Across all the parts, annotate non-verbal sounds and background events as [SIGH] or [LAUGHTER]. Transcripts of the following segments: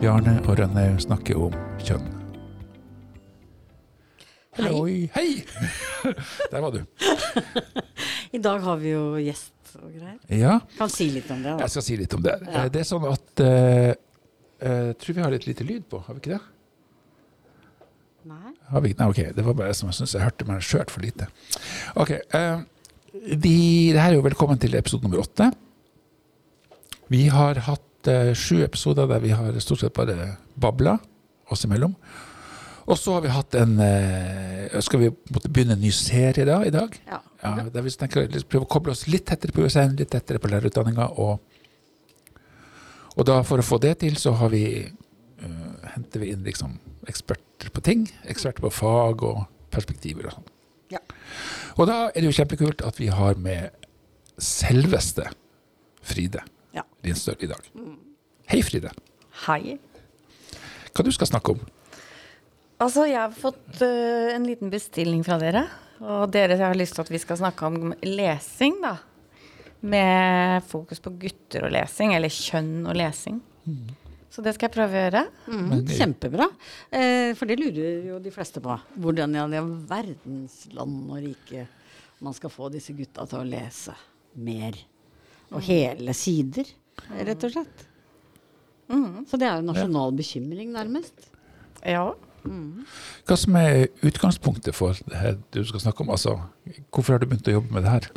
Bjarne og Rønne snakker om kjønn. Hei. Oi, hei! [LAUGHS] Der var du. I dag har vi jo gjest og greier. Ja, Kan si litt om det. da. jeg skal si litt om det. Ja. Eh, Det er sånn at uh, Jeg tror vi har litt lite lyd på, har vi ikke det? Nei? Har vi, nei, ok, det var bare jeg som syntes jeg hørte meg sjøl for lite. Ok, Uh, de, det her er jo velkommen til episode nummer åtte. Vi har hatt eh, sju episoder der vi har stort sett bare babla oss imellom. Og så har vi hatt en eh, Skal vi begynne en ny serie da, i dag? Ja. Ja, der vi tenker å prøve å koble oss litt tettere på USN, litt tettere på lærerutdanninga. Og, og da for å få det til, så har vi, uh, henter vi inn liksom eksperter på ting. Eksperter på fag og perspektiver og sånn. Ja. Og da er det jo kjempekult at vi har med selveste Fride Ja. Lindstøl i dag. Hei, Fride. Hei. Hva du skal snakke om? Altså, jeg har fått uh, en liten bestilling fra dere. Og dere har lyst til at vi skal snakke om lesing, da. Med fokus på gutter og lesing, eller kjønn og lesing. Så det skal jeg prøve å gjøre. Mm, Men kjempebra. Eh, for det lurer jo de fleste på. Hvordan i all verdens land og rike man skal få disse gutta til å lese mer. Og hele sider, rett og slett. Så det er jo nasjonal bekymring, nærmest. Ja. Hva som er utgangspunktet for det her du skal snakke om? Altså, hvorfor har du begynt å jobbe med det her?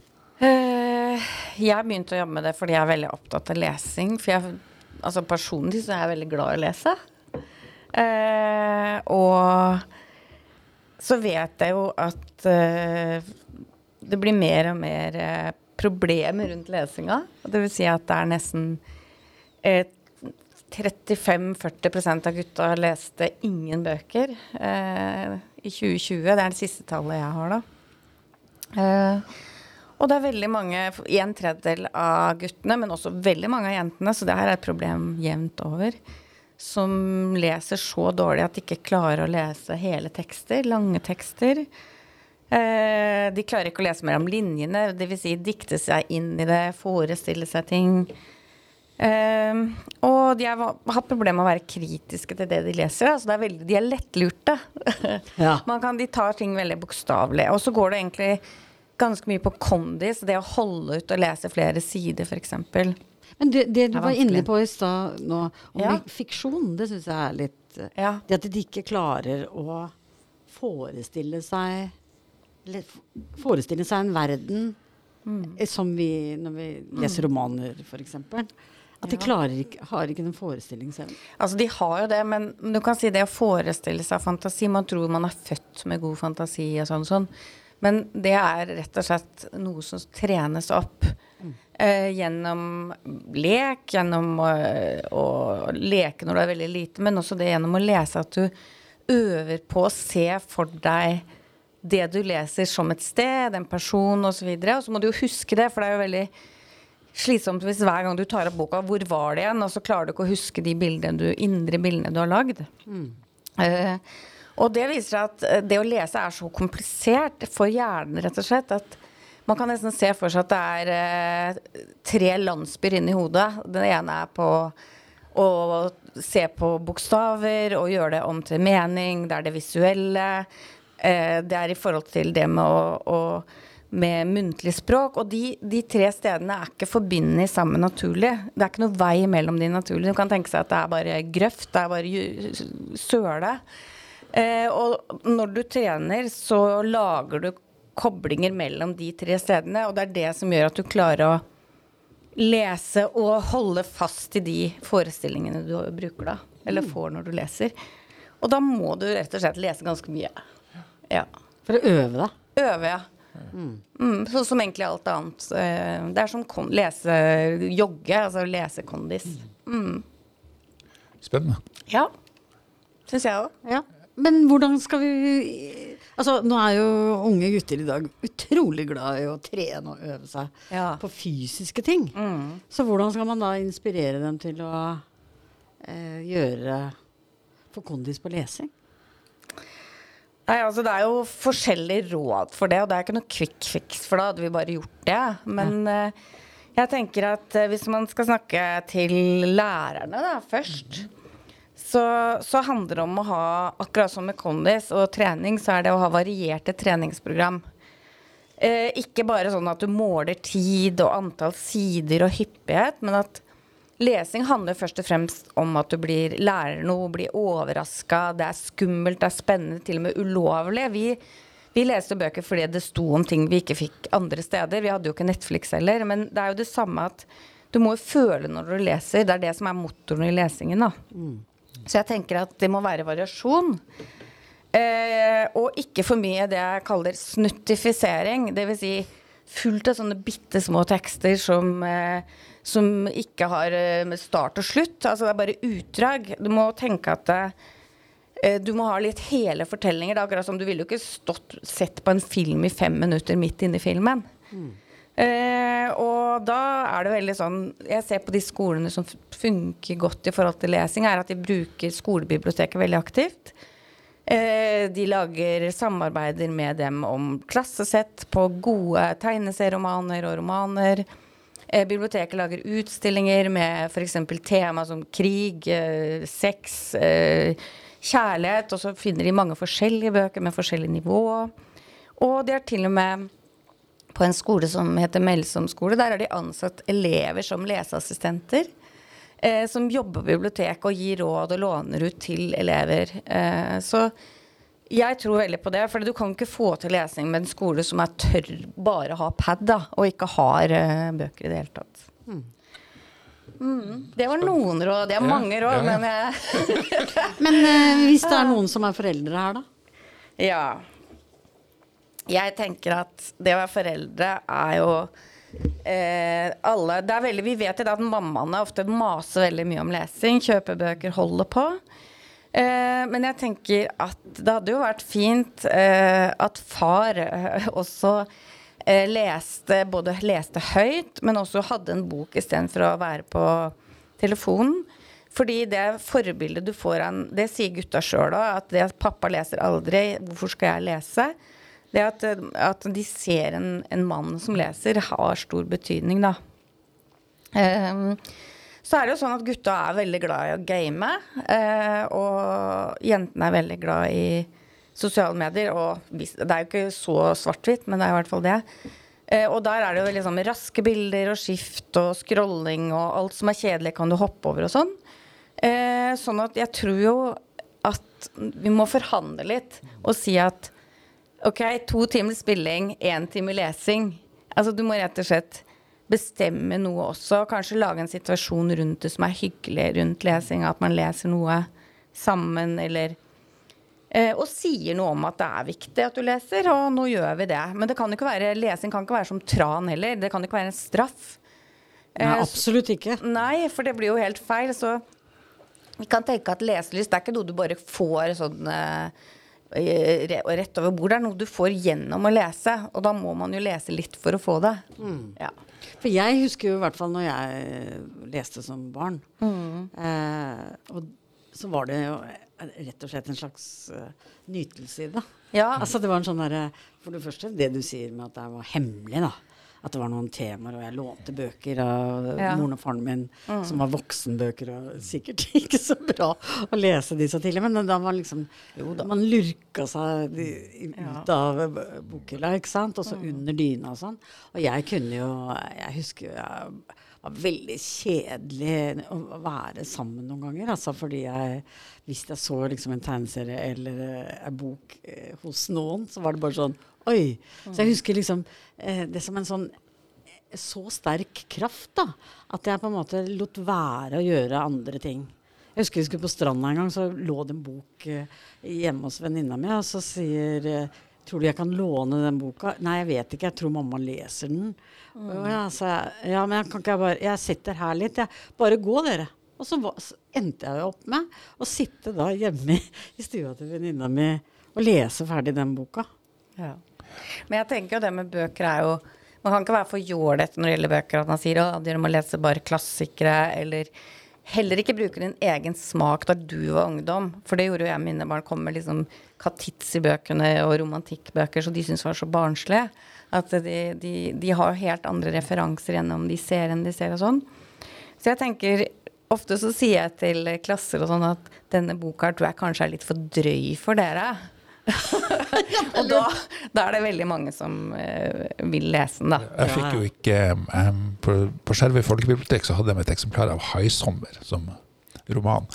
Eh, jeg begynte å jobbe med det fordi jeg er veldig opptatt av lesing. For jeg, altså personlig så er jeg veldig glad i å lese. Eh, og så vet jeg jo at eh, det blir mer og mer problemer rundt lesinga. Vil si at det er nesten eh, 35-40% av gutta leste ingen bøker eh, i 2020. Det er det siste tallet jeg har, da. Eh, og det er veldig mange, en tredjedel av guttene, men også veldig mange av jentene, så det her er et problem jevnt over, som leser så dårlig at de ikke klarer å lese hele tekster, lange tekster. Eh, de klarer ikke å lese mellom linjene, dvs. Si dikte seg inn i det, forestille seg ting. Eh, og de har hatt problemer med å være kritiske til det de leser. Altså det er veldig, de er lettlurte. [LAUGHS] Ja. Man kan, de tar ting veldig bokstavelig. Og så går det egentlig ganske mye på kondis, det å holde ut og lese flere sider, f.eks. Men det, det du Det var inne på i stad nå, om Ja. fiksjon, det syns jeg er litt Ja. Det at de ikke klarer å forestille seg Forestille seg en verden Mm. eh, som vi når vi leser romaner, f.eks. At de klarer ikke, har ikke den forestillingsevnen. Altså, de har jo det, men du kan si det å forestille seg fantasi Man tror man er født med god fantasi og sånn, sånn. Men det er rett og slett noe som trenes opp eh, gjennom lek, gjennom å, å leke når du er veldig lite, men også det gjennom å lese at du øver på å se for deg det du leser som et sted, en person osv. Og, så og så må du jo huske det, for det er jo veldig slitsomt hvis hver gang du tar opp boka, hvor var det igjen? Og så klarer du ikke å huske de bildene du, indre bildene du har lagd. Eh, og det viser at eh, det å lese er så komplisert for hjernen, rett og slett, at man kan nesten se for seg at det er eh, tre landsbyer inni hodet. Den ene er på å se på bokstaver og gjøre det om til mening. Det er det visuelle. Eh, det er i forhold til det med å, å med muntlig språk. Og de, de tre stedene er ikke forbundet sammen naturlig. Det er ikke noe vei mellom de naturlige. Du kan tenke seg at det er bare grøft, det er bare søle. Eh, og når du trener, så lager du koblinger mellom de tre stedene, og det er det som gjør at du klarer å lese og holde fast i de forestillingene du bruker da, eller får når du leser. Og da må du rett og slett lese ganske mye. Ja. For å øve deg. Øve, ja. Mm, sånn som egentlig alt annet. Eh, Det er som kon lese, jogge, altså lese kondis. Mm. Spennende. Ja. Syns jeg òg. Ja. Men hvordan skal vi Altså, nå er jo unge gutter i dag utrolig glad i å trene og øve seg Ja. på fysiske ting. Mm. Så hvordan skal man da inspirere dem til å eh, gjøre Få kondis på lesing? Nei, altså Det er jo forskjellige råd for det, og det er ikke noe quick fix, for da hadde vi bare gjort det. Men eh, jeg tenker at eh, hvis man skal snakke til lærerne da, først, så, så handler det om å ha, akkurat som med kondis og trening, så er det å ha varierte treningsprogram. Eh, ikke bare sånn at du måler tid og antall sider og hyppighet, men at lesing handler først og fremst om at du blir, lærer noe, blir overraska, det er skummelt, det er spennende, til og med ulovlig. Vi, vi leste bøker fordi det sto om ting vi ikke fikk andre steder. Vi hadde jo ikke Netflix heller, men det er jo det samme at du må jo føle når du leser. Det er det som er motoren i lesingen, da. Mm. Så jeg tenker at det må være variasjon. Eh, og ikke for mye det jeg kaller snuttifisering. Dvs. Si fullt av sånne bitte små tekster som, eh, som ikke har eh, start og slutt. Altså det er bare utdrag. Du må tenke at eh, du må ha litt hele fortellinger. Det er akkurat som du ville jo ikke stått, sett på en film i fem minutter midt inni filmen. Mm. Eh, og da er det veldig sånn Jeg ser på de skolene som funker godt i forhold til lesing, er at de bruker skolebiblioteket veldig aktivt. Eh, de lager samarbeider med dem om klassesett på gode tegneserieromaner og romaner. Eh, biblioteket lager utstillinger med f.eks. tema som krig, eh, sex, eh, kjærlighet. Og så finner de mange forskjellige bøker med forskjellig nivå. Og de har til og med på en skole som heter Melsom skole. Der har de ansatt elever som leseassistenter. Eh, som jobber på biblioteket og gir råd og låner ut til elever. Eh, så jeg tror veldig på det. For du kan ikke få til lesing med en skole som er tørr bare ha pad, da, og ikke har uh, bøker i det hele tatt. Mm. Mm. Det var noen råd. Det er mange råd, ja, ja. men jeg [LAUGHS] Men uh, hvis det er noen som er foreldre her, da? Ja jeg tenker at det å være foreldre er jo eh, alle det er veldig, Vi vet jo at mammaene ofte maser veldig mye om lesing, kjøper bøker, holder på. Eh, men jeg tenker at det hadde jo vært fint eh, at far eh, også eh, leste både leste høyt, men også hadde en bok istedenfor å være på telefonen. Fordi det forbildet du får av Det sier gutta sjøl òg, at det at pappa leser aldri, hvorfor skal jeg lese? Det at, at de ser en, en, mann som leser, har stor betydning, da. Um, så er det jo sånn at gutta er veldig glad i å game, Eh, og jentene er veldig glad i sosiale medier. Og det er jo ikke så svart-hvitt, men det er i hvert fall det. Eh, og der er det jo liksom raske bilder og skift og scrolling og alt som er kjedelig, kan du hoppe over og sånn. Eh, sånn at jeg tror jo at vi må forhandle litt og si at OK, to timer spilling, én time lesing. Altså, du må rett og slett bestemme noe også. Kanskje lage en situasjon rundt det som er hyggelig rundt lesing. At man leser noe sammen, eller eh, Og sier noe om at det er viktig at du leser, og nå gjør vi det. Men det kan ikke være, lesing kan ikke være som tran heller. Det kan ikke være en straff. Nei, eh, absolutt ikke. Nei, for det blir jo helt feil. Så vi kan tenke at leselyst det er ikke noe du bare får sånn eh, rett over bordet. Det er noe du får gjennom å lese, og da må man jo lese litt for å få det. Mm. Ja. For jeg husker jo i hvert fall når jeg leste som barn, mm. eh, og så var det jo rett og slett en slags uh, nytelse i det. Ja. Altså det var en sånn derre For det første, det du sier med at det var hemmelig, da at det var noen temaer, og jeg lånte bøker av ja. moren og faren min mm. som var voksenbøker, og sikkert [LAUGHS] ikke så bra å lese de så tidlig, men da var liksom jo, da. Man lurka seg ut ja. av bokhylla, ikke sant, og så mm. under dyna og sånn. Og jeg kunne jo Jeg husker jo jeg var veldig kjedelig å være sammen noen ganger. Altså fordi jeg, hvis jeg så liksom en tegneserie eller en bok eh, hos noen, så var det bare sånn Oi. Så jeg husker liksom eh, det som en sånn eh, så sterk kraft, da. At jeg på en måte lot være å gjøre andre ting. Jeg husker vi skulle på stranda en gang, så lå det en bok eh, hjemme hos venninna mi, og så sier eh, Tror du jeg kan låne den boka? Nei, jeg vet ikke. Jeg tror mamma leser den. Mm. Ja, jeg, ja, men jeg kan ikke bare Jeg sitter her litt, jeg. Bare gå, dere. Og så, var, så endte jeg opp med å sitte da hjemme i stua til venninna mi og lese ferdig den boka. Ja. Men jeg tenker jo det med bøker er jo Man kan ikke være for jålete når det gjelder bøker. At man sier at dere må lese bare klassikere, eller heller ikke bruke din egen smak da du var ungdom. For det gjorde jo jeg mine barn. Kom med liksom Katitzi-bøkene og romantikkbøker, så de syntes var så barnslige. At de, de, de har helt andre referanser gjennom de seriene de ser og sånn. Så jeg tenker ofte så sier jeg til klasser og sånn at denne boka tror jeg kanskje er litt for drøy for dere. [LAUGHS] og da, da, er det veldig mange som uh, vil lese den, da. Jeg fikk jo ikke um, På, på Skjervøy folkebibliotek så hadde de et eksemplar av 'Haisommer' som roman.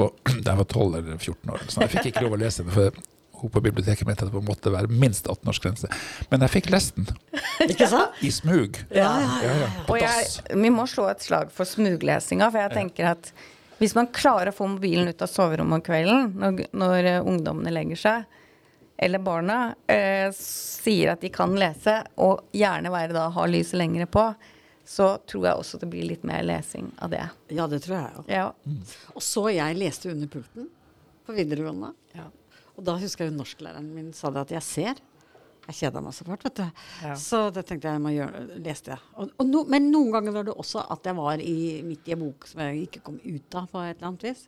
Og [CLEARS THROAT] da jeg var 12 eller 14 år, så jeg fikk ikke lov å lese den. for hun på biblioteket mente at det måtte være minst 18-årsgrense. Men jeg fikk lest den. Ikke sant? I smug. Ja, ja, ja. ja, på Og jeg, vi må slå et slag for smuglesinga, for jeg tenker at hvis man klarer å få mobilen ut av soverommet om kvelden når, når uh, ungdommene legger seg, eller barna, eh, sier at de kan lese, og gjerne være da ha lyset lengre på, så tror jeg også det blir litt mer lesing av det. Ja, det tror jeg òg. Ja. Og så jeg leste under pulten på videregående. Ja. Og da husker jeg jo norsklæreren min sa det at jeg ser. Jeg kjeda meg så fælt, vet du. Ja. Så det tenkte jeg jeg må gjøre, leste jeg. Og, og no, men noen ganger var det også at jeg var i, midt i en bok som jeg ikke kom ut av på et eller annet vis.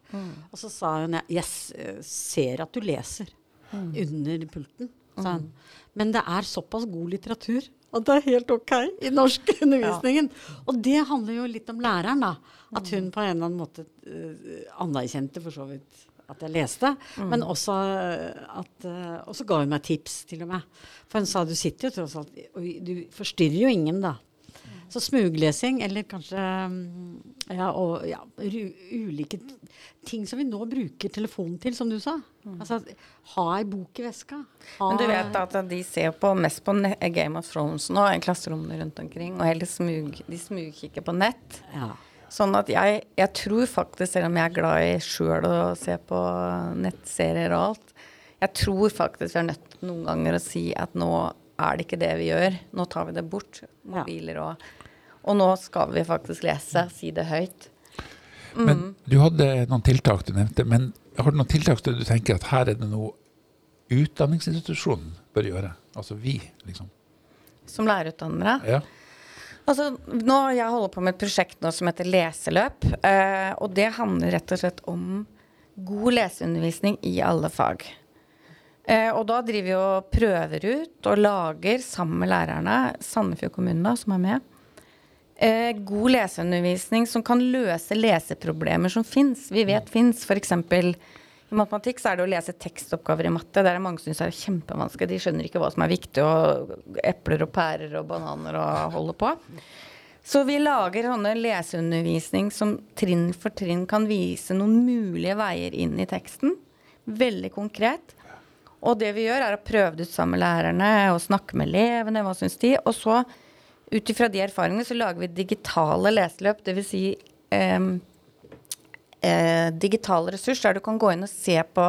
Og så sa hun jeg eh, ser at du leser under pulten. Sa hun. Men det er såpass god litteratur at det er helt ok i norskundervisningen. [LAUGHS] Og det handler jo litt om læreren, da. At hun på en eller annen måte uh, anerkjente for så vidt at jeg leste, men også eh, at uh, Og så ga hun meg tips, til og med. For hun sa du sitter jo tross alt Og du forstyrrer jo ingen, da. Så smuglesing, eller kanskje mm, ja, og, ja, ulike ting som vi nå bruker telefonen til, som du sa. Altså, ha ei bok i veska. Ha, Men du vet at de ser på, mest på Game of Thrones nå i klasserommene rundt omkring, og heller smug, de smugkikker på nett. ja. Sånn at jeg, jeg tror faktisk, selv om jeg er glad i sjøl å se på nettserier og alt, jeg tror faktisk vi er nødt noen ganger å si at nå er det ikke det vi gjør. Nå tar vi det bort. Mobiler og Og nå skal vi faktisk lese. Si det høyt. Men du hadde noen tiltak du nevnte. Men har du noen tiltak der du tenker at her er det noe utdanningsinstitusjonen bør gjøre? Altså vi, liksom. Som lærerutdannere. Ja. Altså, nå, jeg holder på med et prosjekt nå som heter Leseløp. Eh, og det handler rett og slett om god leseundervisning i alle fag. Eh, og da driver vi og prøver ut og lager sammen med lærerne, Sandefjord kommune da, som er med, eh, god leseundervisning som kan løse leseproblemer som fins. Vi vet fins. F.eks. i matematikk så er det å lese tekstoppgaver i matte. Der er mange syns det er kjempevanskelig. De skjønner ikke hva som er viktig, og epler og pærer og bananer og holder på. Så vi lager sånne leseundervisning som trinn for trinn kan vise noen mulige veier inn i teksten. Veldig konkret. Og det vi gjør, er å prøve det ut sammen med lærerne og snakke med elevene. Hva syns de? Og så, ut ifra de erfaringene, så lager vi digitale leseløp. Dvs. Si, eh, eh, digital ressurs der du kan gå inn og se på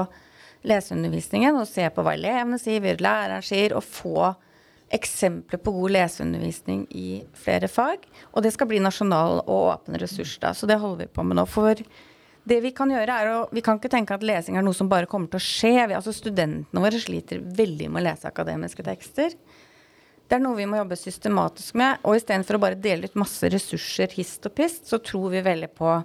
leseundervisningen og se på hva elevene sier, hva læreren sier, og få eksempler på god leseundervisning i flere fag. Og det skal bli nasjonal og åpen ressurs, da. Så det holder vi på med nå. For det vi kan gjøre er å Vi kan ikke tenke at lesing er noe som bare kommer til å skje. Vi, altså Studentene våre sliter veldig med å lese akademiske tekster. Det er noe vi må jobbe systematisk med. Og istedenfor å bare dele ut masse ressurser hist og pist, så tror vi veldig på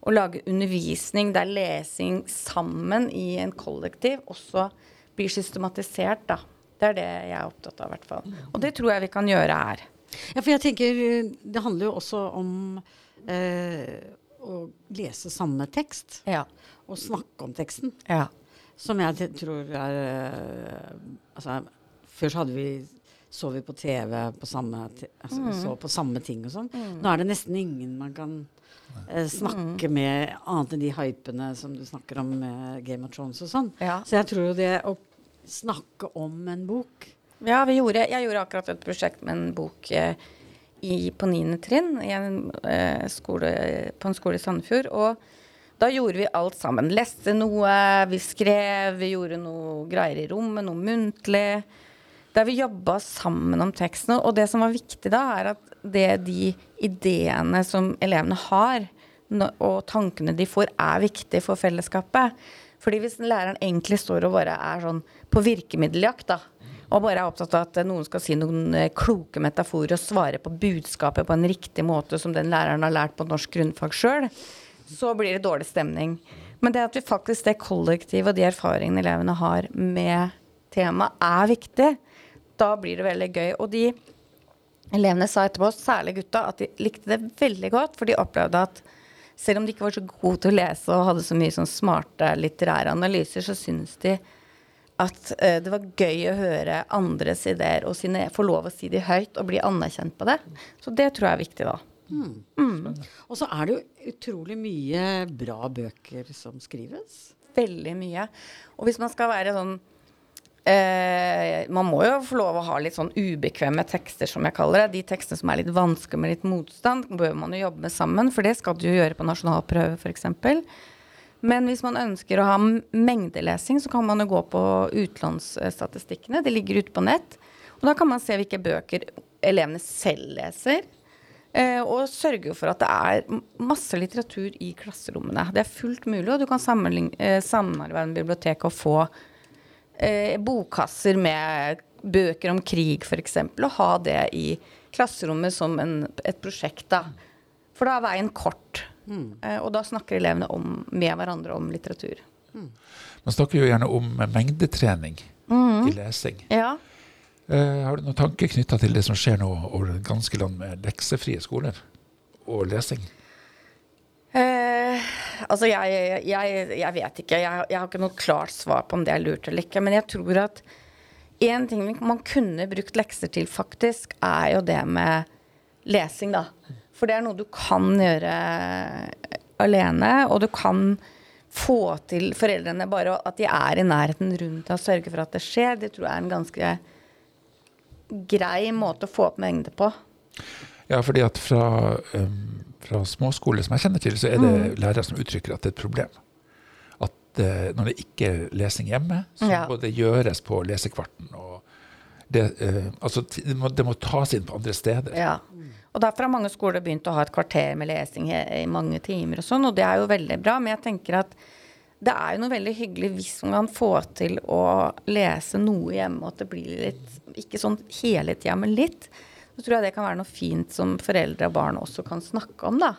å lage undervisning der lesing sammen i en kollektiv også blir systematisert, da. Det er det jeg er opptatt av, i hvert fall. Og det tror jeg vi kan gjøre her. Ja, for jeg tenker eh, det handler jo også om eh, å lese samme tekst. Ja. Og snakke om teksten. Ja. Som jeg tror er eh, Altså, før så hadde vi så vi på TV på samme, altså, mm. vi så på samme ting og sånn. Nå er det nesten ingen man kan eh, snakke med, annet enn de hypene som du snakker om med Game of Thrones og sånn. Ja. Så jeg tror jo det å snakke om en bok Ja, vi gjorde, jeg gjorde akkurat et prosjekt med en bok eh, i, på niende trinn i en, eh, skole, på en skole i Sandefjord. Og da gjorde vi alt sammen. Leste noe, vi skrev, vi gjorde noe greier i rommet, noe muntlig. Der vi jobba sammen om teksten. Og det som var viktig da, er at det de ideene som elevene har, og tankene de får, er viktig for fellesskapet. Fordi hvis læreren egentlig står og bare er sånn på virkemiddeljakt, da, og bare er opptatt av at noen skal si noen eh, kloke metaforer og svare på budskapet på en riktig måte som den læreren har lært på norsk grunnfag sjøl, så blir det dårlig stemning. Men det at vi faktisk det kollektivet og de erfaringene elevene har med temaet, er viktig. Da blir det veldig gøy. Og de elevene sa etterpå, særlig gutta, at de likte det veldig godt, for de opplevde at selv om de ikke var så gode til å lese og hadde så mye sånn smarte litterære analyser, så syns de at uh, det var gøy å høre andres ideer og sine, få lov å si de høyt og bli anerkjent på det. Så det tror jeg er viktig, da. Og så er det jo utrolig mye bra bøker som skrives. Veldig mye. Og hvis man skal være sånn eh, Man må jo få lov å ha litt sånn ubekvemme tekster, som jeg kaller det. De tekstene som er litt vanskelig med litt motstand, bør man jo jobbe med sammen. For det skal du jo gjøre på nasjonalprøve, f.eks. Men hvis man ønsker å ha mengdelesing, så kan man jo gå på utlånsstatistikkene. Det ligger ute på nett. Og da kan man se hvilke bøker elevene selv leser. Eh, og sørge for at det er masse litteratur i klasserommene. Det er fullt mulig, og du kan eh, samarbeide med biblioteket og få eh, bokkasser med bøker om krig, f.eks., og ha det i klasserommet som en, et prosjekt. da. For da er veien kort. Eh, og da snakker elevene om, med hverandre om litteratur. Man snakker jo gjerne om mengdetrening i lesing. Ja. Eh, har du noen tanker knytta til det som skjer nå over det ganske land med leksefrie skoler og lesing? Eh, altså, jeg, jeg, jeg vet ikke. Jeg, jeg har ikke noe klart svar på om det er lurt eller ikke. Men jeg tror at en ting man kunne brukt lekser til, faktisk, er jo det med lesing, da. For det er noe du kan gjøre alene, og du kan få til foreldrene bare at de er i nærheten rundt deg og sørge for at det skjer. Det tror jeg er en ganske grei måte å få opp mengde på. Ja, fordi at fra, um, fra småskole som jeg kjenner til, så er det Mm. lærere som uttrykker at det er et problem. At uh, når det ikke er lesing hjemme, så Ja. må det gjøres på lesekvarten. Og det, uh, altså, det, må, det må tas inn på andre steder. Ja. Og derfor har mange skoler begynt å ha et kvarter med lesing i, i mange timer og sånn, og det er jo veldig bra. Men jeg tenker at det er jo noe veldig hyggelig hvis man kan få til å lese noe hjemme, og at det blir litt Ikke sånn hele tida, men litt. Så tror jeg det kan være noe fint som foreldre og barn også kan snakke om, da.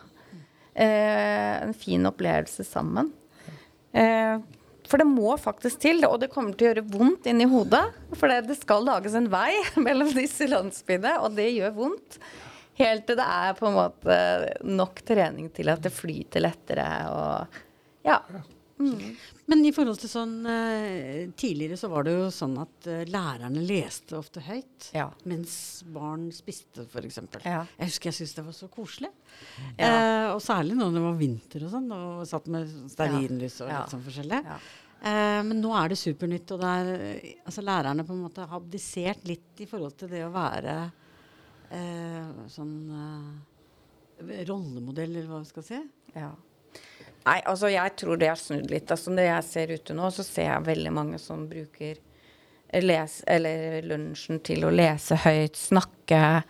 Eh, en fin opplevelse sammen. Eh, for det må faktisk til, og det kommer til å gjøre vondt inni hodet. For det, det skal lages en vei [LAUGHS] mellom disse landsbyene, og det gjør vondt. Helt til det er på en måte nok trening til at det flyter lettere og Ja. Men i forhold til sånn eh, Tidligere så var det jo sånn at eh, lærerne leste ofte høyt. Ja. Mens barn spiste, f.eks. Ja. Jeg husker jeg syntes det var så koselig. Ja. Eh, og særlig når det var vinter og sånn, og satt med stearinlys og litt sånn forskjellig. Eh, men nå er det supernytt, og det er, eh, altså lærerne på en måte har abdisert litt i forhold til det å være eh, sånn rollemodell, eller hva vi skal si. Ja. Nei, altså jeg tror det har snudd litt. Altså Når jeg ser ute nå, så ser jeg veldig mange som bruker les, eller lunsjen til å lese høyt, snakke,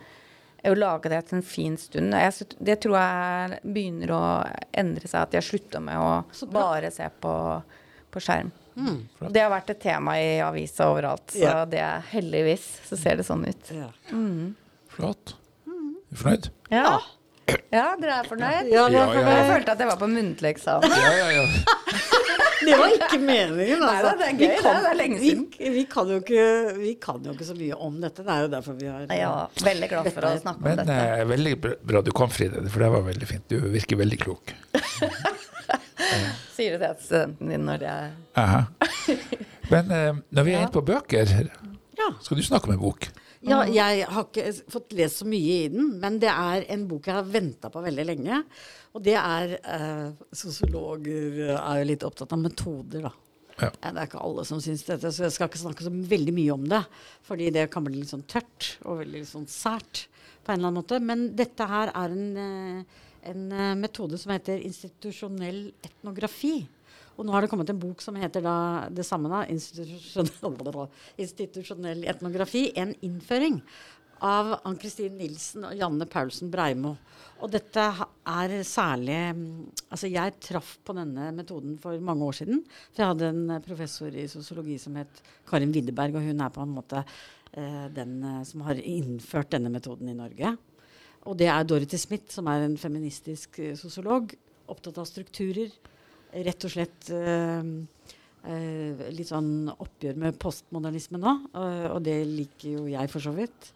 og lage det til en fin stund. Jeg, det tror jeg begynner å endre seg, at jeg slutter med å bare se på, på skjerm. Det har vært et tema i avisa overalt, så yeah. det er heldigvis så ser det sånn ut. Ja. Flott. Er du fornøyd? Ja, ja dere er fornøyd? Ja, Ja, ja, ja. Jeg følte at jeg var på muntlig eksamen. Ja, ja, ja. [LAUGHS] Det var ikke meningen, altså. Nei, det er Vi gøy, kan- det. Det er lenge vi- siden. Vi, kan jo ikke, vi kan jo ikke så mye om dette. Det er jo derfor vi har Ja, veldig glad for å snakke om dette. Men veldig bra- bra du kom, Fride, for det var veldig fint. Du virker veldig klok. [LAUGHS] Sier du det til studenten din når jeg Aha. Men eh, når vi er Ja. inne på bøker, skal du snakke om en bok? Ja, jeg har ikke fått lest så mye i den, men det er en bok jeg har venta på veldig lenge. Og det er eh, Sosiologer er jo litt opptatt av metoder, da. Ja. Eh, Det er ikke alle som syns dette, så jeg skal ikke snakke så veldig mye om det. Fordi det kan bli litt sånn tørt og veldig sånn sært på en eller annen måte. Men dette her er en, eh, en eh, metode som heter institusjonell etnografi. Og nå har det kommet en bok som heter da det samme, da. Institusjonell, etnografi. En innføring. Av Ann-Kristin Nilsen og Janne Paulsen Breimo. Og dette er særlig Altså, jeg traff på denne metoden for mange år siden. For jeg hadde en professor i sosiologi som het Karin Widerberg, og hun er på en måte eh, den eh, som har innført denne metoden i Norge. Og det er Dorothy Smith, som er en feministisk eh, sosiolog. Opptatt av strukturer. Rett og slett eh, eh, litt sånn oppgjør med postmodernisme nå. eh, og det liker jo jeg for så vidt.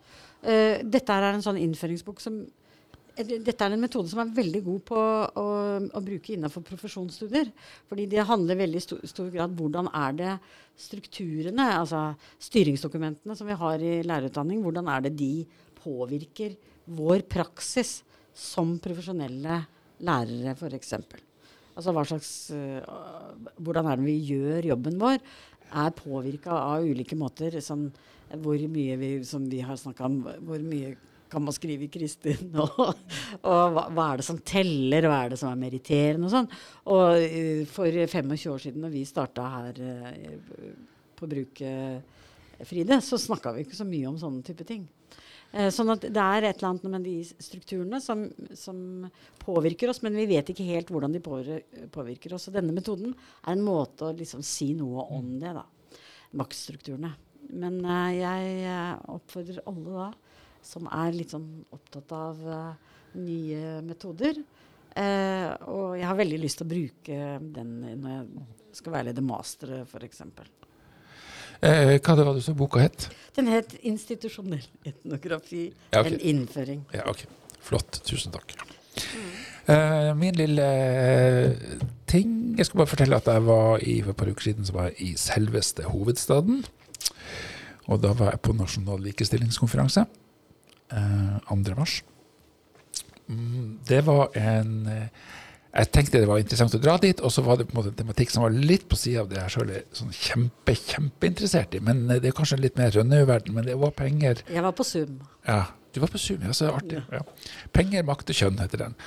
Dette er en sånn innføringsbok som dette er en metode som er veldig god på å, å bruke innenfor profesjonsstudier. Fordi det handler veldig i stor grad hvordan er det strukturene, altså styringsdokumentene som vi har i lærerutdanning, hvordan er det de påvirker vår praksis som profesjonelle lærere, f.eks. Altså hva slags uh, Hvordan er det vi gjør jobben vår? Er påvirka av ulike måter. Sånn, hvor mye vi, som vi har snakka om, hvor mye kan man skrive i Kristin? [LAUGHS] Og, og hva, hva, er det som teller, hva er det som er meritterende og sånn. Og uh, for 25 år siden, når vi starta her uh, på bruket Fride, så snakka vi ikke så mye om sånne type ting. Uh, sånn at det er et eller annet med de strukturene som, som, påvirker oss, men vi vet ikke helt hvordan de påvirker oss. Og denne metoden er en måte å liksom si noe om det, da. Maktstrukturene. Men jeg oppfordrer alle da som er litt sånn opptatt av uh, nye metoder. Uh, og jeg har veldig lyst til å bruke den når jeg skal veilede mastere, f.eks. Eh, hva det var det sa boka het? Den het 'Institusjonell etnografi. Ja, okay. En innføring'. Ja, ok. Flott. Tusen takk. Mm. Eh, min lille ting Jeg skal bare fortelle at jeg var i, for et par uker siden så var jeg i selveste hovedstaden. Og da var jeg på nasjonal likestillingskonferanse. 2. Eh, mars. Mm, det var en eh, Jeg tenkte det var interessant å dra dit, og så var det på en måte en tematikk som var litt på sida av det jeg sjøl er sånn kjempe, kjempeinteressert i. Men eh, det er kanskje litt mer Rønnaug-verden, men det var penger Jeg var på Zoom. Ja, du var på Zoom, ja, så artig. Ja. Penger, makt og kjønn heter den.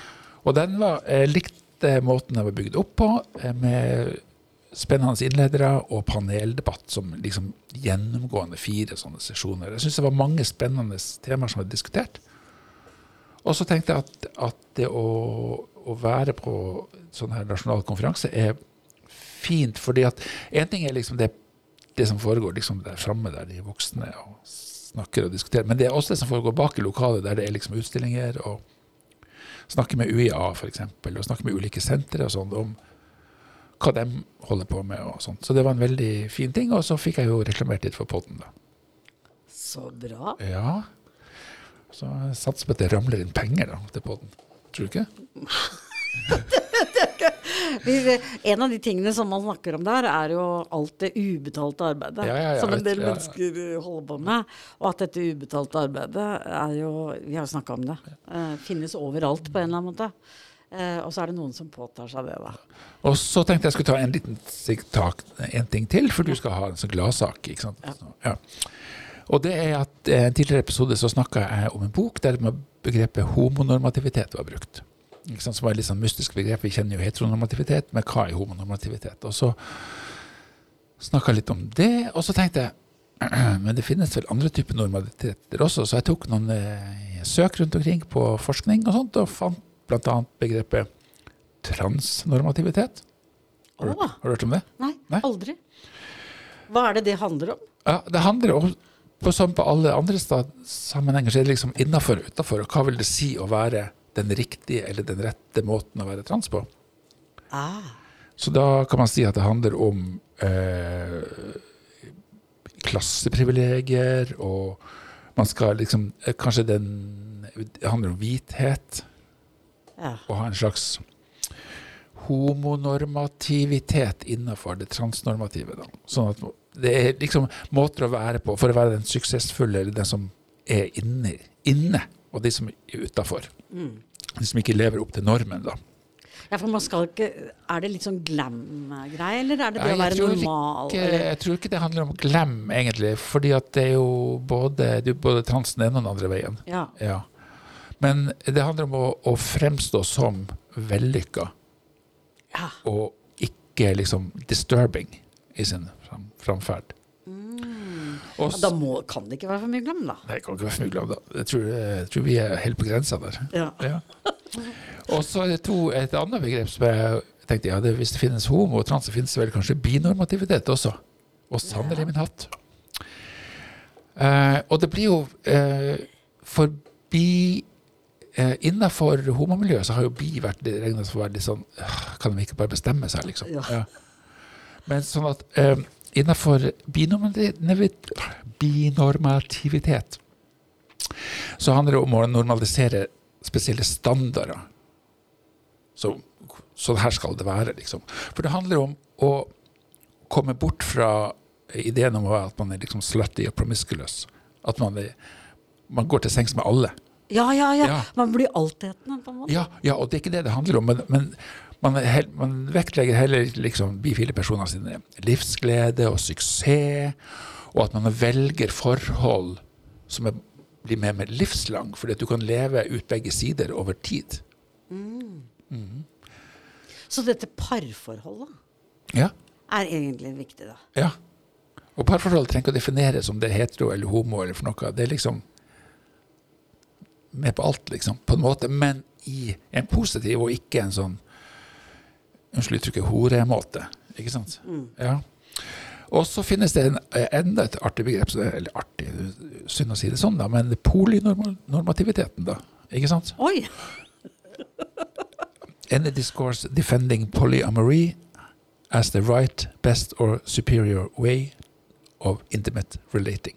Og den var eh, likte måten den var bygd opp på, med spennende innledere og paneldebatt som liksom gjennomgående fire sånne sesjoner. Jeg syns det var mange spennende temaer som var diskutert. Og så tenkte jeg at, at det å, å, være på sånn her nasjonal konferanse er fint, fordi at én ting er liksom det, det som foregår liksom der framme, der de voksne og snakker og diskuterer, men det er også det som foregår bak i lokalet, der det er liksom utstillinger, og snakke med UiA f.eks., og snakke med ulike sentre og sånn om hva de holder på med og sånt. Så det var en veldig fin ting, og så fikk jeg jo reklamert litt for poden, da. Så bra. Ja. Så sats på at det ramler inn penger da, til poden. Tror du ikke? [LAUGHS] en av de tingene som man snakker om der, er jo alt det ubetalte arbeidet ja, ja, som en del mennesker holder på med. Og at dette ubetalte arbeidet er jo Vi har jo snakka om det. Uh, finnes overalt på en eller annen måte. Uh, og så er det noen som påtar seg det, da. Og så tenkte jeg skulle ta en liten tak, en ting til, for du skal ha en sånn gladsak. ikke sant? Ja. ja. Og det er at I en tidligere episode så snakka jeg om en bok der begrepet homonormativitet var brukt. Ikke sant? Som var et litt sånn mystisk begrep. Vi kjenner jo heteronormativitet, men hva er homonormativitet? Og så snakka jeg litt om det, og så tenkte jeg [CLEARS THROAT] men det finnes vel andre typer normaliteter også, så jeg tok noen eh, søk rundt omkring på forskning og sånt, og fant bl.a. begrepet transnormativitet. Har du, har du, hørt om det? Nei, Nei, aldri. Hva er det det handler om? Ja, Det handler om på, som på alle andre sammenhenger, så er det liksom innafor og utafor. Hva vil det si å være den riktige eller den rette måten å være trans på? Ah. Så da kan man si at det handler om eh, klasseprivilegier, og man skal liksom eh, Kanskje den Det handler om hvithet. Ja. Og ha en slags homonormativitet innenfor det transnormative. Da. Sånn at det er liksom måter å være på for å være den suksessfulle eller den som er inne, inne og de som er utafor. Mm. De som ikke lever opp til normen, da. Ja, for man skal ikke, Er det litt sånn glam-greie, eller er det det ja, å være normal? Ikke, jeg tror ikke det handler om glam, egentlig. fordi at det er jo både, det er både trans den ene og den andre veien. Ja. ja. Men det handler om å, å fremstå som vellykka. Ja. Og ikke liksom disturbing i sin framferd. Mm. Ja, da må, kan det ikke være for mye glam, da? Nei, det kan ikke være for mye glam. da. Jeg tror, jeg tror vi er helt på grensa der. Ja. ja. Og så er det to, et annet begrep som jeg tenkte ja, det, hvis det finnes homo og trans, så finnes det vel kanskje binormativitet også. Og sannelig min hatt. Eh, og det blir jo uh, forbi eh, Innenfor homomiljøet så har jo bi vært regna for å være litt sånn Kan de ikke bare bestemme seg, liksom? Ja. Ja. Men sånn at eh, innenfor binormativitet så handler det om å normalisere spesielle standarder. Så, sånn her skal det være, liksom. For det handler om å komme bort fra ideen om at man er liksom slutty og promisculous. At man, er, man går til sengs med alle. Ja, ja, ja. Ja. Man blir altetende, på en måte. Ja, ja, og det er ikke det det handler om. Men, men man, man vektlegger heller liksom bifile personer sine livsglede og suksess, og at man velger forhold som er, blir mer med livslang, fordi at du kan leve ut begge sider over tid. Så dette parforholdet Ja, er egentlig viktig, da. ja. Og parforhold trenger ikke å defineres om det er hetero eller homo eller for noe. Det er liksom med på alt, liksom, på en måte, men i en positiv og ikke en sånn Unnskyld uttrykket horemåte. Ikke sant? Ja. Og så finnes det en, enda et artig begrep, er- eller artig, synd å si det sånn, da, men polynormativiteten, da. Ikke sant? Oi! [LAUGHS] Any discourse defending polyamory as the right, best or superior way of intimate relating.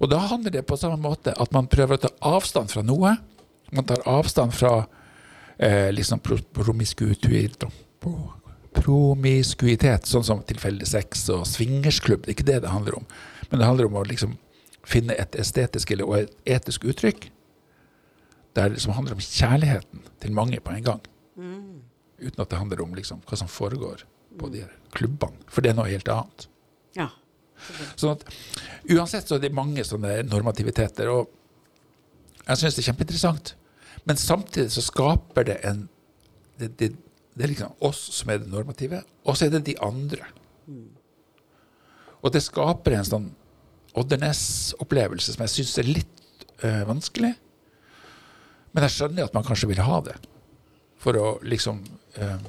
Og da handler det på samme måte at man prøver å ta avstand fra noe. Man tar avstand fra eh, liksom pro- promiskuitet, pro- promiskuitet, sånn som tilfeldig sex og swingersklubb. Det er ikke det det handler om. Men det handler om å liksom finne et estetisk eller og et etisk uttrykk der, som handler om kjærligheten til mange på en gang uten at det handler om liksom, hva som foregår på de klubbene. For det er noe helt annet. Ja. Sånn at Uansett så er det mange sånne normativiteter, og jeg syns det er kjempeinteressant. Men samtidig så skaper det en Det, det, det er liksom oss som er det normative, og så er det de andre. Og det skaper en sånn Oddernes-opplevelse som jeg syns er litt øh, vanskelig. Men jeg skjønner at man kanskje vil ha det for å liksom øh,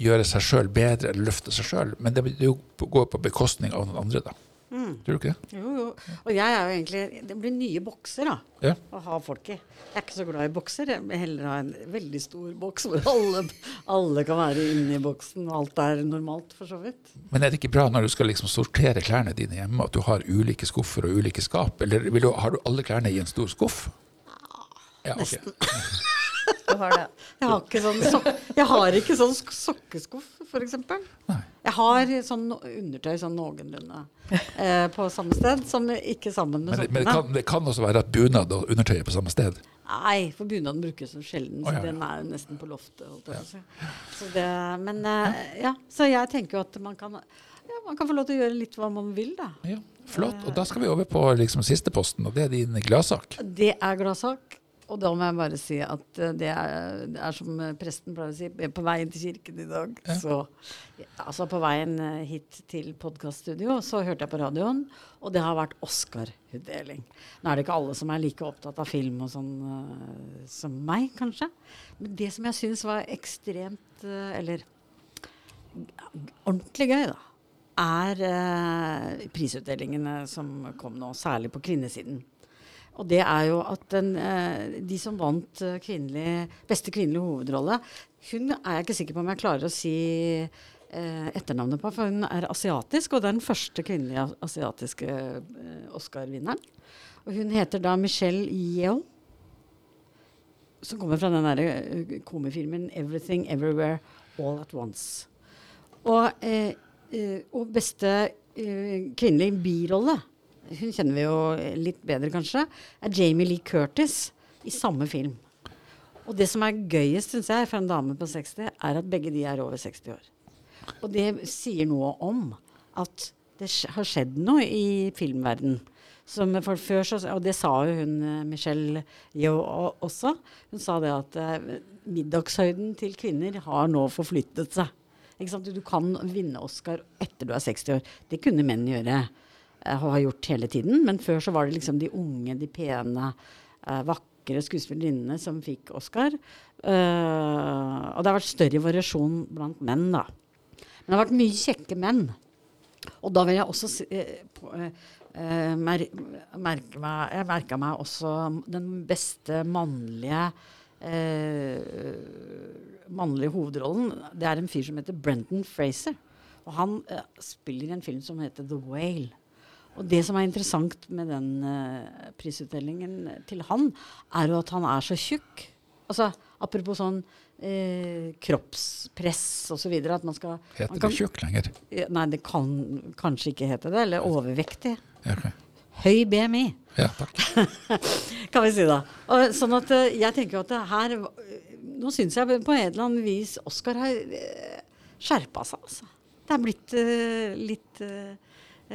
gjøre seg sjøl bedre eller løfte seg sjøl. Men det, det går på bekostning av noen andre, da. Tror du ikke det? Jo, jo. Og jeg er jo egentlig Det blir nye bokser, da. Ja. Å ha folk i. Jeg er ikke så glad i bokser. Jeg vil heller ha en veldig stor boks hvor alle, alle kan være inni boksen, og alt er normalt, for så vidt. Men er det ikke bra når du skal liksom sortere klærne dine hjemme, at du har ulike skuffer og ulike skap? Eller vil du, har du alle klærne i en stor skuff? Ja, ok. [LAUGHS] Du har det. Jeg har ikke sånn, so jeg har ikke sånn sk- sokkeskuff, f.eks. Jeg har sånn undertøy sånn noenlunde eh, på samme sted, som ikke sammen med Men, sokkene. men det, kan, det kan også være at bunad og undertøy er på samme sted. Nei, for bunaden brukes så sjelden, så så ja, ja. den er nesten på loftet. Holdt jeg på å. Så det, men eh, ja, så jeg tenker jo at man kan, ja, man kan få lov til å gjøre litt hva man vil, da. Ja, Flott. Og da skal vi over på liksom siste posten, og det er din gladsak. Det er gladsak. Og da må jeg bare si at eh, det er, det er som eh, presten pleier å si, på veien til kirken i dag. Ja. Så, altså på veien eh, hit til podkaststudio, så hørte jeg på radioen, og det har vært Oscar-utdeling. Nå er det ikke alle som er like opptatt av film og sånn uh, som meg, kanskje. Men det som jeg syns var ekstremt uh, Eller ordentlig gøy, da, er uh, prisutdelingene som kom nå, særlig på kvinnesiden. Og det er jo at den, eh, de som vant eh, kvinnelig, beste kvinnelige hovedrolle Hun er jeg ikke sikker på om jeg klarer å si eh, etternavnet på, for hun er asiatisk, og det er den første kvinnelige asiatiske Oscar-vinneren. Og hun heter da Michelle Yeo, som kommer fra den derre komifilmen 'Everything Everywhere All At Once'. Og, eh, og beste eh, kvinnelige birolle, hun kjenner vi jo litt bedre kanskje, er Jamie Lee Curtis i samme film. Og det som er gøyest, syns jeg, for en dame på 60, er at begge de er over 60 år. Og det sier noe om at det har skjedd noe i filmverden. Som for før så, og det sa jo hun eh, Michelle Yo også. Hun sa det at eh, middagshøyden til kvinner har nå forflyttet seg. Du kan vinne Oscar etter du er 60 år. Det kunne menn gjøre. Eh, har gjort hele tiden. Men før så var det liksom de unge, de pene, eh, vakre skuespillerinnene som fikk Oscar. Uh, og det har vært større variasjon blant menn, da. Men det har vært mye kjekke menn. Og da vil jeg også si, uh, eh, mer, merke meg Jeg merka meg også den beste mannlige mannlige hovedrollen. Det er en fyr som heter Brendan Fraser. Og han spiller i en film som heter The Whale. Og det som er interessant med den uh, prisutdelingen til han, er jo at han er så tjukk. Altså, apropos sånn eh, kroppspress osv. At man skal Heter man det tjukk lenger? Nei, det kan kanskje ikke hete det. Eller overvektig. Okay. ok. Høy BMI, ja takk. [LAUGHS] kan vi si da. Og, sånn at eh, jeg tenker jo at det her Nå syns jeg på et eller annet vis Oskar har eh, skjerpa seg, altså. Det er blitt uh, litt eh,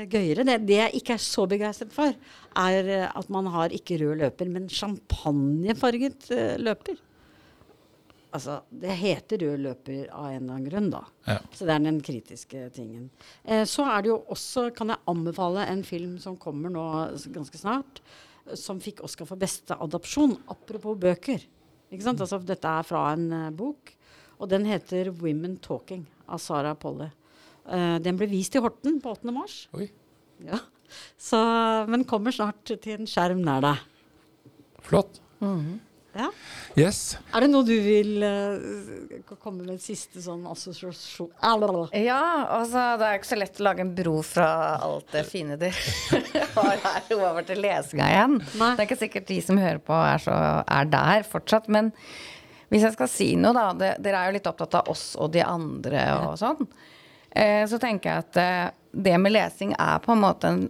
gøyere. Det, det jeg ikke er så begeistret for, er eh, at man har ikke rød løper, men champagnefarget eh, løper. Altså, det heter rød løper av en eller annen grunn, da. Ja. Så det er den kritiske tingen. Eh, så er det jo også, kan jeg anbefale en film som kommer nå ganske snart, eh, som fikk Oscar for beste adopsjon. Apropos bøker. Ikke sant? Altså, dette er fra en uh, bok, og den heter 'Women Talking' av Sara Polle. Eh, den ble vist i Horten på 8. mars. Oi, Ja. Så, men kommer snart til en skjerm nær deg. flott. Ja. Yes. Er det noe du vil uh, komme med en siste sånn assosiasjon Ja, altså det er ikke så lett å lage en bro fra alt det fine dere [LAUGHS] har her over til lesinga igjen. Nei. Det er ikke sikkert de som hører på er, så, er der fortsatt. Men hvis jeg skal si noe, da. Det, dere er jo litt opptatt av oss og de andre og sånn. Eh, så tenker jeg at eh, det med lesing er på en måte en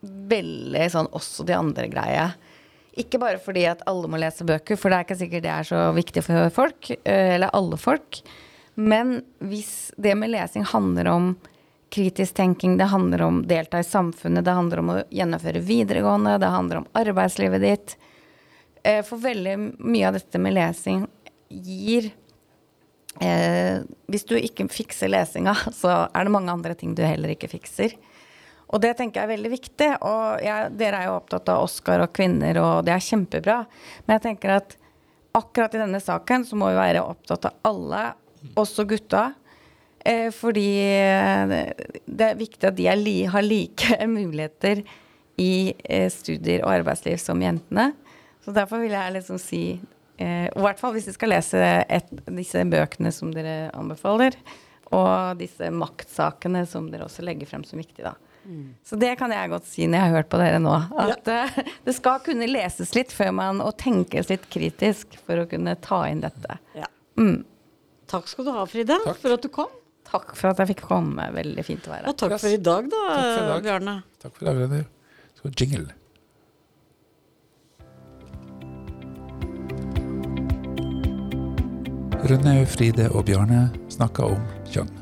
veldig sånn oss og de andre-greie. Ikke bare fordi at alle må lese bøker, for det er ikke sikkert det er så viktig for folk, eh, eller alle folk. Men hvis det med lesing handler om kritisk tenking, det handler om delta i samfunnet, det handler om å gjennomføre videregående, det handler om arbeidslivet ditt. For veldig mye av dette med lesing gir eh, Hvis du ikke fikser lesinga, [LAUGHS] så er det mange andre ting du heller ikke fikser. Og det tenker jeg er veldig viktig. Og jeg, dere er jo opptatt av Oscar og kvinner, og det er kjempebra. Men jeg tenker at akkurat i denne saken så må vi være opptatt av alle, også gutta. Eh, fordi eh, det er viktig at de li, har like [LAUGHS] muligheter i eh, studier og arbeidsliv som jentene. Så derfor vil jeg liksom si eh, I hvert fall hvis de skal lese et, disse bøkene som dere anbefaler, og disse maktsakene som dere også legger frem som viktige, da. Så det kan jeg godt si når jeg har hørt på dere nå. At eh, det skal kunne leses litt før man, og tenkes litt kritisk for å kunne ta inn dette. Ja. Mm. Takk skal du ha, Fride, Takk. for at du kom. Takk for at jeg fikk komme. Veldig fint å være her. Og takk Yes. for i dag, da, Takk for i dag. Bjarne. Takk for i dag, René. Skal jingle. Rønne, Fride og Bjarne snakker om kjønn.